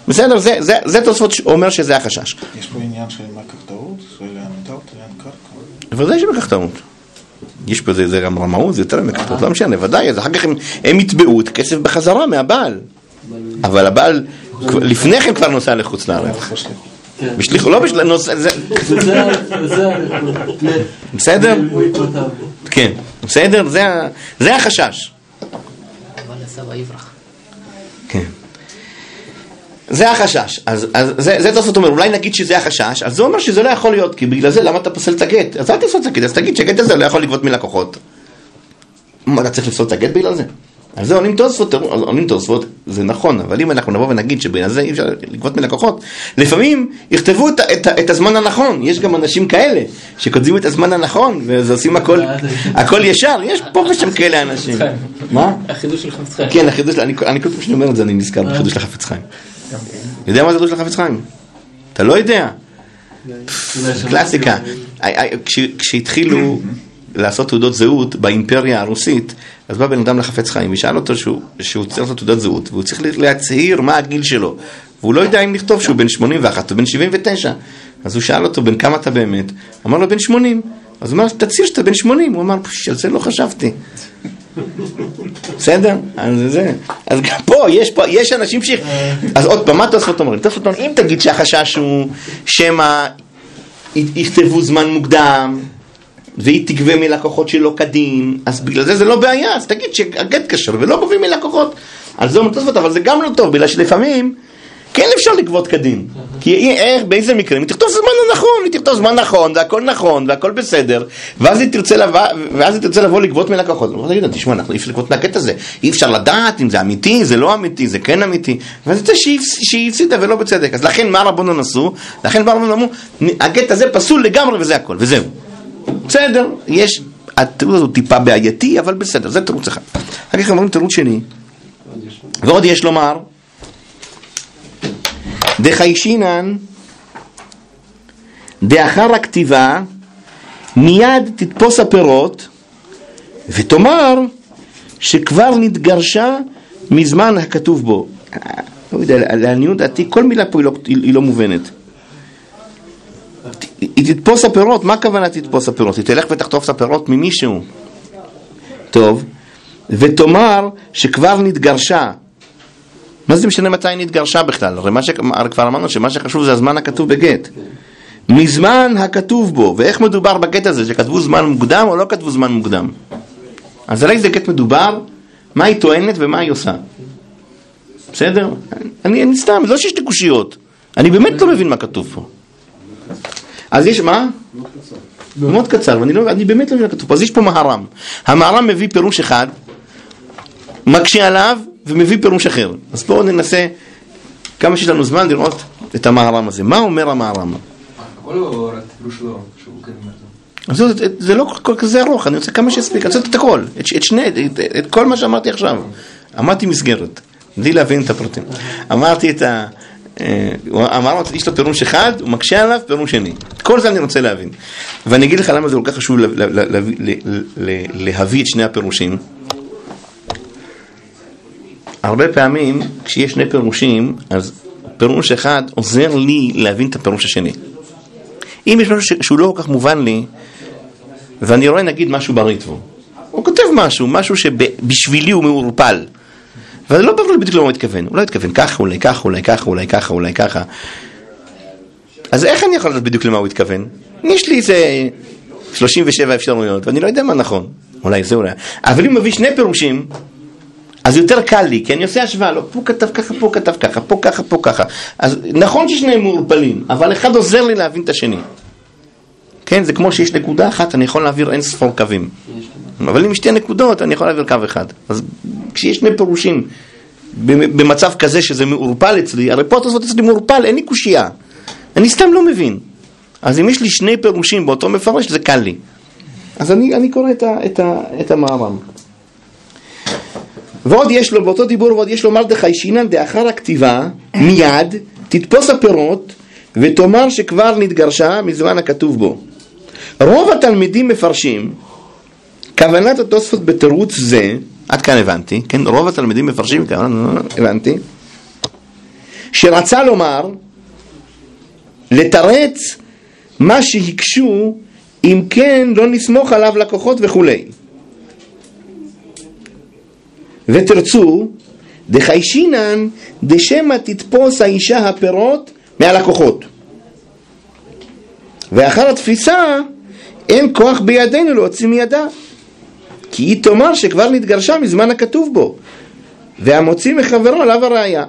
בסדר, זה, זה, זה תוספות שאומר שזה החשש. יש פה עניין של מה קרקעות, של עמיתות, קרקע. בוודאי שבכך טעות. יש פה זה, זה גם רמאות, זה יותר מקטעות, לא משנה, ודאי, אז אחר כך הם יתבעו את הכסף בחזרה מהבעל. אבל הבעל, לפני כן כבר נוסע לחוץ לארץ. בשליח, לא בשליח, נוסע, זה, בסדר? כן, בסדר? זה, החשש. כן. זה החשש, אז, אז זה, זה תוספות אומר, אולי נגיד שזה החשש, אז זה אומר שזה לא יכול להיות, כי בגלל זה למה אתה פוסל את הגט? אז אל תפסול את הגט, אז תגיד שהגט הזה לא יכול לגבות מלקוחות. מה, אתה צריך לפסול את הגט בגלל זה? על זה עונים תוספות, עונים תוספות, זה נכון, אבל אם אנחנו נבוא ונגיד שבגלל זה אי אפשר לגבות מלקוחות, לפעמים יכתבו את, את, את הזמן הנכון, יש גם אנשים כאלה שכותבים את הזמן הנכון, ואז עושים הכל, הכל ישר, יש פה ושם כאלה אנשים. מה? החידוש של חפץ חיים. כן, החידוש, אני, אני כל פעם שאני אומר את זה, אני נזכר בחידוש של החפץ חיים. יודע מה זה חידוש של החפץ חיים? אתה לא יודע. קלאסיקה. כש- כשהתחילו לעשות תעודות זהות באימפריה הרוסית, אז בא בן אדם לחפץ חיים ושאל אותו שהוא, שהוא צריך לעשות תעודת זהות והוא צריך להצהיר מה הגיל שלו והוא לא יודע אם לכתוב שהוא בן 81 או בן 79 אז הוא שאל אותו בן כמה אתה באמת? אמר לו בן 80 אז הוא אמר תצהיר שאתה בן 80 הוא אמר על זה לא חשבתי בסדר? אז זה. אז גם פה, יש פה, יש אנשים ש... אז עוד פעם, מה תוספות אומרים? תוספות אומרים, אם תגיד שהחשש הוא שמא יכתבו זמן מוקדם, והיא תגבה מלקוחות שלא כדין, אז בגלל זה זה לא בעיה, אז תגיד שהגט כשר ולא גובים מלקוחות. על זה אומרים תוספות, אבל זה גם לא טוב, בגלל שלפעמים כן אפשר לגבות כדין. כי איך, באיזה מקרים? היא תכתוב זמן הנכון, היא תכתוב זמן נכון, והכל נכון, והכל בסדר, ואז היא תרצה לבוא, ואז היא תרצה לבוא לגבות מלקוחות. אני תגיד לה, תשמע, אנחנו אי אפשר לגבות מהקטע הזה, אי אפשר לדעת אם זה אמיתי, זה לא אמיתי, זה כן אמיתי, ואז יוצא שהיא הפסידה ולא בצדק. אז לכן מה רבונו עשו? לכן מה רבונו אמרו, הגט הזה פסול לגמרי וזה הכל, וזהו. בסדר, יש, התירוץ הזה טיפה בעייתי, אבל בסדר, זה תירוץ אחד. אחר כך אומרים תירוץ שני, ועוד יש לומר, דחיישינן דאחר הכתיבה מיד תתפוס הפירות ותאמר שכבר נתגרשה מזמן הכתוב בו. לא יודע, לעניות דעתי כל מילה פה היא לא, היא לא מובנת. היא תתפוס הפירות, מה הכוונה תתפוס הפירות? היא תלך ותחטוף את הפירות ממישהו. טוב, ותאמר שכבר נתגרשה. מה זה משנה מתי נתגרשה בכלל? הרי, ש... כבר אמרנו שמה שחשוב זה הזמן הכתוב בגט. מזמן הכתוב בו, ואיך מדובר בגט הזה, שכתבו זמן מוקדם או לא כתבו זמן מוקדם? אז על איזה גט מדובר, מה היא טוענת ומה היא עושה. בסדר? אני, אני סתם, לא שיש לי קושיות, אני באמת לא מבין מה כתוב פה. אז יש, מה? מאוד קצר. מאוד קצר, ואני לא, אני באמת לא מבין מה כתוב פה. אז יש פה מהר"ם. המהר"ם מביא פירוש אחד, מקשה עליו, ומביא פירוש אחר. אז בואו ננסה, כמה שיש לנו זמן, לראות את המהר"ם הזה. מה אומר המהר"ם? לא זה, זה לא כל כזה ארוך, אני רוצה כמה שיספיק, אני רוצה את הכל, את, את שני, את, את כל מה שאמרתי עכשיו. אמרתי מסגרת, בלי להבין את הפרטים. אמרתי את ה... אה, אמר יש לו פירוש אחד, הוא מקשה עליו פירוש שני. כל זה אני רוצה להבין. ואני אגיד לך למה זה כל כך חשוב להביא את שני הפירושים. הרבה פעמים כשיש שני פירושים, אז פירוש אחד עוזר לי להבין את הפירוש השני. אם יש משהו שהוא לא כל כך מובן לי, ואני רואה נגיד משהו בריטבו, הוא כותב משהו, משהו שבשבילי הוא מעורפל. ואני לא ברור בדיוק למה הוא התכוון, הוא לא התכוון ככה, אולי ככה, אולי ככה, אולי ככה, אולי ככה. אז איך אני יכול לדעת בדיוק למה הוא התכוון? יש לי איזה 37 אפשרויות, ואני לא יודע מה נכון. אולי זה אולי. אבל אם הוא מביא שני פירושים, אז יותר קל לי, כי אני עושה השוואה, לא, פה כתב ככה, פה כתב ככה, פה ככה, פה ככה. אז נכון ששניהם מעורפלים, אבל אחד עוזר לי להבין את השני. כן, זה כמו שיש נקודה אחת, אני יכול להעביר אין ספור קווים. אבל יש שתי נקודות, אני יכול להעביר קו אחד. אז כשיש שני פירושים, במצב כזה שזה מעורפל אצלי, הרי פה התוספות אצלי מעורפל, אין לי קושייה. אני סתם לא מבין. אז אם יש לי שני פירושים באותו מפרש, זה קל לי. אז אני, אני קורא את, את, את המאמר. ועוד יש לו, באותו דיבור ועוד יש לו מרדכי שינן דאחר הכתיבה, מיד, תתפוס הפירות, ותאמר שכבר נתגרשה מזמן הכתוב בו. רוב התלמידים מפרשים, כוונת התוספות בתירוץ זה, עד כאן הבנתי, כן, רוב התלמידים מפרשים, הבנתי, שרצה לומר, לתרץ מה שהקשו, אם כן לא נסמוך עליו לקוחות וכולי. ותרצו, דחיישינן דשמא תתפוס האישה הפירות מהלקוחות. ואחר התפיסה אין כוח בידינו להוציא מידה. כי היא תאמר שכבר נתגרשה מזמן הכתוב בו, והמוציא מחברו עליו הראייה.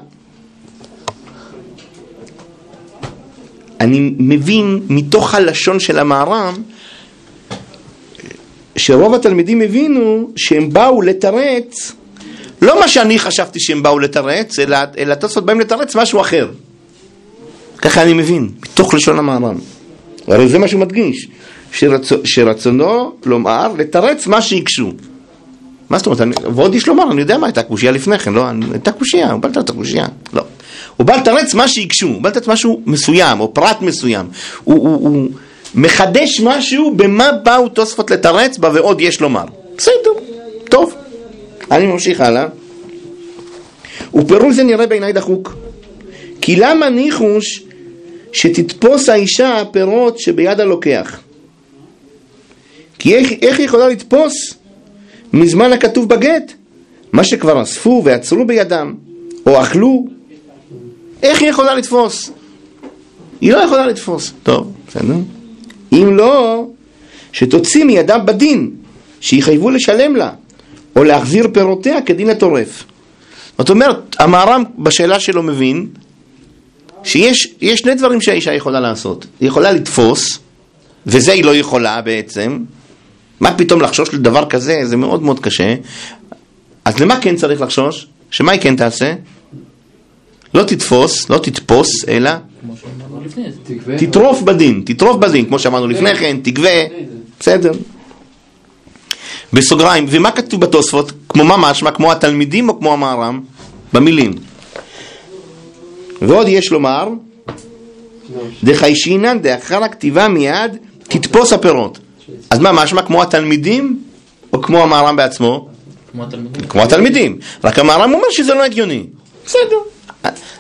אני מבין מתוך הלשון של המהר"ם שרוב התלמידים הבינו שהם באו לתרץ לא מה שאני חשבתי שהם באו לתרץ, אלא, אלא התוספות באים לתרץ משהו אחר. ככה אני מבין, מתוך לשון המאמר. הרי זה מה שהוא מדגיש, שרצ... שרצונו לומר לתרץ מה שהקשו. מה זאת אומרת, אני... ועוד יש לומר, אני יודע מה הייתה קושייה לפני כן, לא, הייתה קושייה, הוא בא לתת קושייה, לא. הוא בא לתרץ מה שהקשו, הוא בא לתת משהו מסוים, או פרט מסוים. הוא, הוא, הוא מחדש משהו במה באו תוספות לתרץ בה ועוד יש לומר. בסדר, טוב. אני ממשיך הלאה. ופירוש זה נראה בעיניי דחוק. כי למה ניחוש שתתפוס האישה פירות שביד הלוקח? כי איך, איך יכולה לתפוס מזמן הכתוב בגט? מה שכבר אספו ועצרו בידם, או אכלו, איך היא יכולה לתפוס? היא לא יכולה לתפוס. טוב, בסדר. אם לא, שתוציא מידם בדין, שיחייבו לשלם לה, או להחזיר פירותיה כדין הטורף. זאת אומרת, המהר"ם בשאלה שלו מבין שיש שני דברים שהאישה יכולה לעשות. היא יכולה לתפוס, וזה היא לא יכולה בעצם. מה פתאום לחשוש לדבר כזה? זה מאוד מאוד קשה. אז למה כן צריך לחשוש? שמה היא כן תעשה? לא תתפוס, לא תתפוס, אלא. תטרוף בדין, תטרוף בדין, כמו שאמרנו לפני כן, תגבה, בסדר. בסוגריים, ומה כתוב בתוספות? כמו מה משמע? כמו התלמידים או כמו המהר"ם? במילים. ועוד יש לומר, דחיישינן דאחר הכתיבה מיד תתפוס הפירות. אז מה משמע? כמו התלמידים או כמו המהר"ם בעצמו? כמו התלמידים. כמו התלמידים. רק המהר"ם אומר שזה לא הגיוני. בסדר.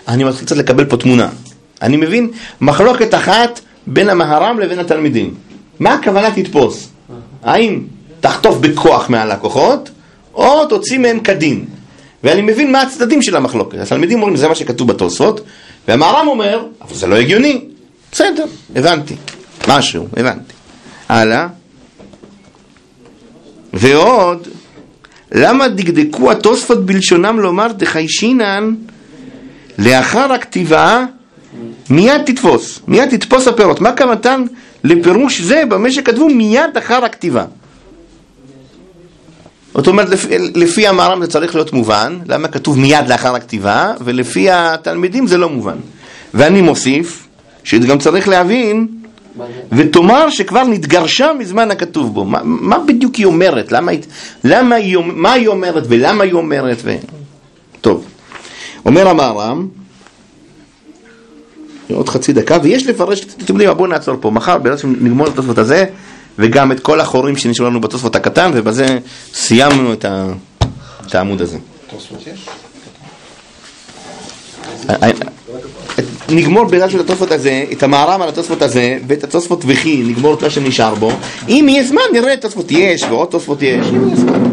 אני מתחיל קצת לקבל פה תמונה. אני מבין מחלוקת אחת בין המהר"ם לבין התלמידים. מה הכוונה תתפוס? האם תחטוף בכוח מהלקוחות, או תוציא מהם כדין? ואני מבין מה הצדדים של המחלוקת. התלמידים אומרים, זה מה שכתוב בתוספות, והמהר"ם אומר, אבל זה לא הגיוני. בסדר, הבנתי. משהו, הבנתי. הלאה. ועוד, למה דקדקו התוספות בלשונם לומר דחיישינן לאחר הכתיבה מיד תתפוס, מיד תתפוס הפירות. מה כוונתן לפירוש זה במה שכתבו מיד אחר הכתיבה? זאת אומרת, לפי, לפי המהר"ם זה צריך להיות מובן, למה כתוב מיד לאחר הכתיבה, ולפי התלמידים זה לא מובן. ואני מוסיף, שגם צריך להבין, ותאמר שכבר נתגרשה מזמן הכתוב בו. מה, מה בדיוק היא אומרת? למה, למה היא, מה היא אומרת ולמה היא אומרת? ו... טוב, אומר המהר"ם, עוד חצי דקה, ויש לפרש, אתם יודעים בואו נעצור פה, מחר בעצם נגמור את התוספות הזה, וגם את כל החורים שנשארו לנו בתוספות הקטן, ובזה סיימנו את, ה... את העמוד הזה. תוספות יש? נגמור בעזרת של התוספות הזה, את המערם על התוספות הזה, ואת התוספות וכי, נגמור את מה שנשאר בו. אם יהיה זמן, נראה תוספות יש, ועוד תוספות יש, אם יהיה זמן.